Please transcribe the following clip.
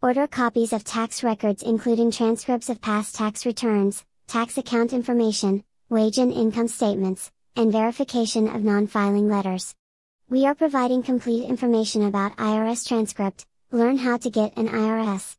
Order copies of tax records including transcripts of past tax returns, tax account information, wage and income statements, and verification of non-filing letters. We are providing complete information about IRS transcript, learn how to get an IRS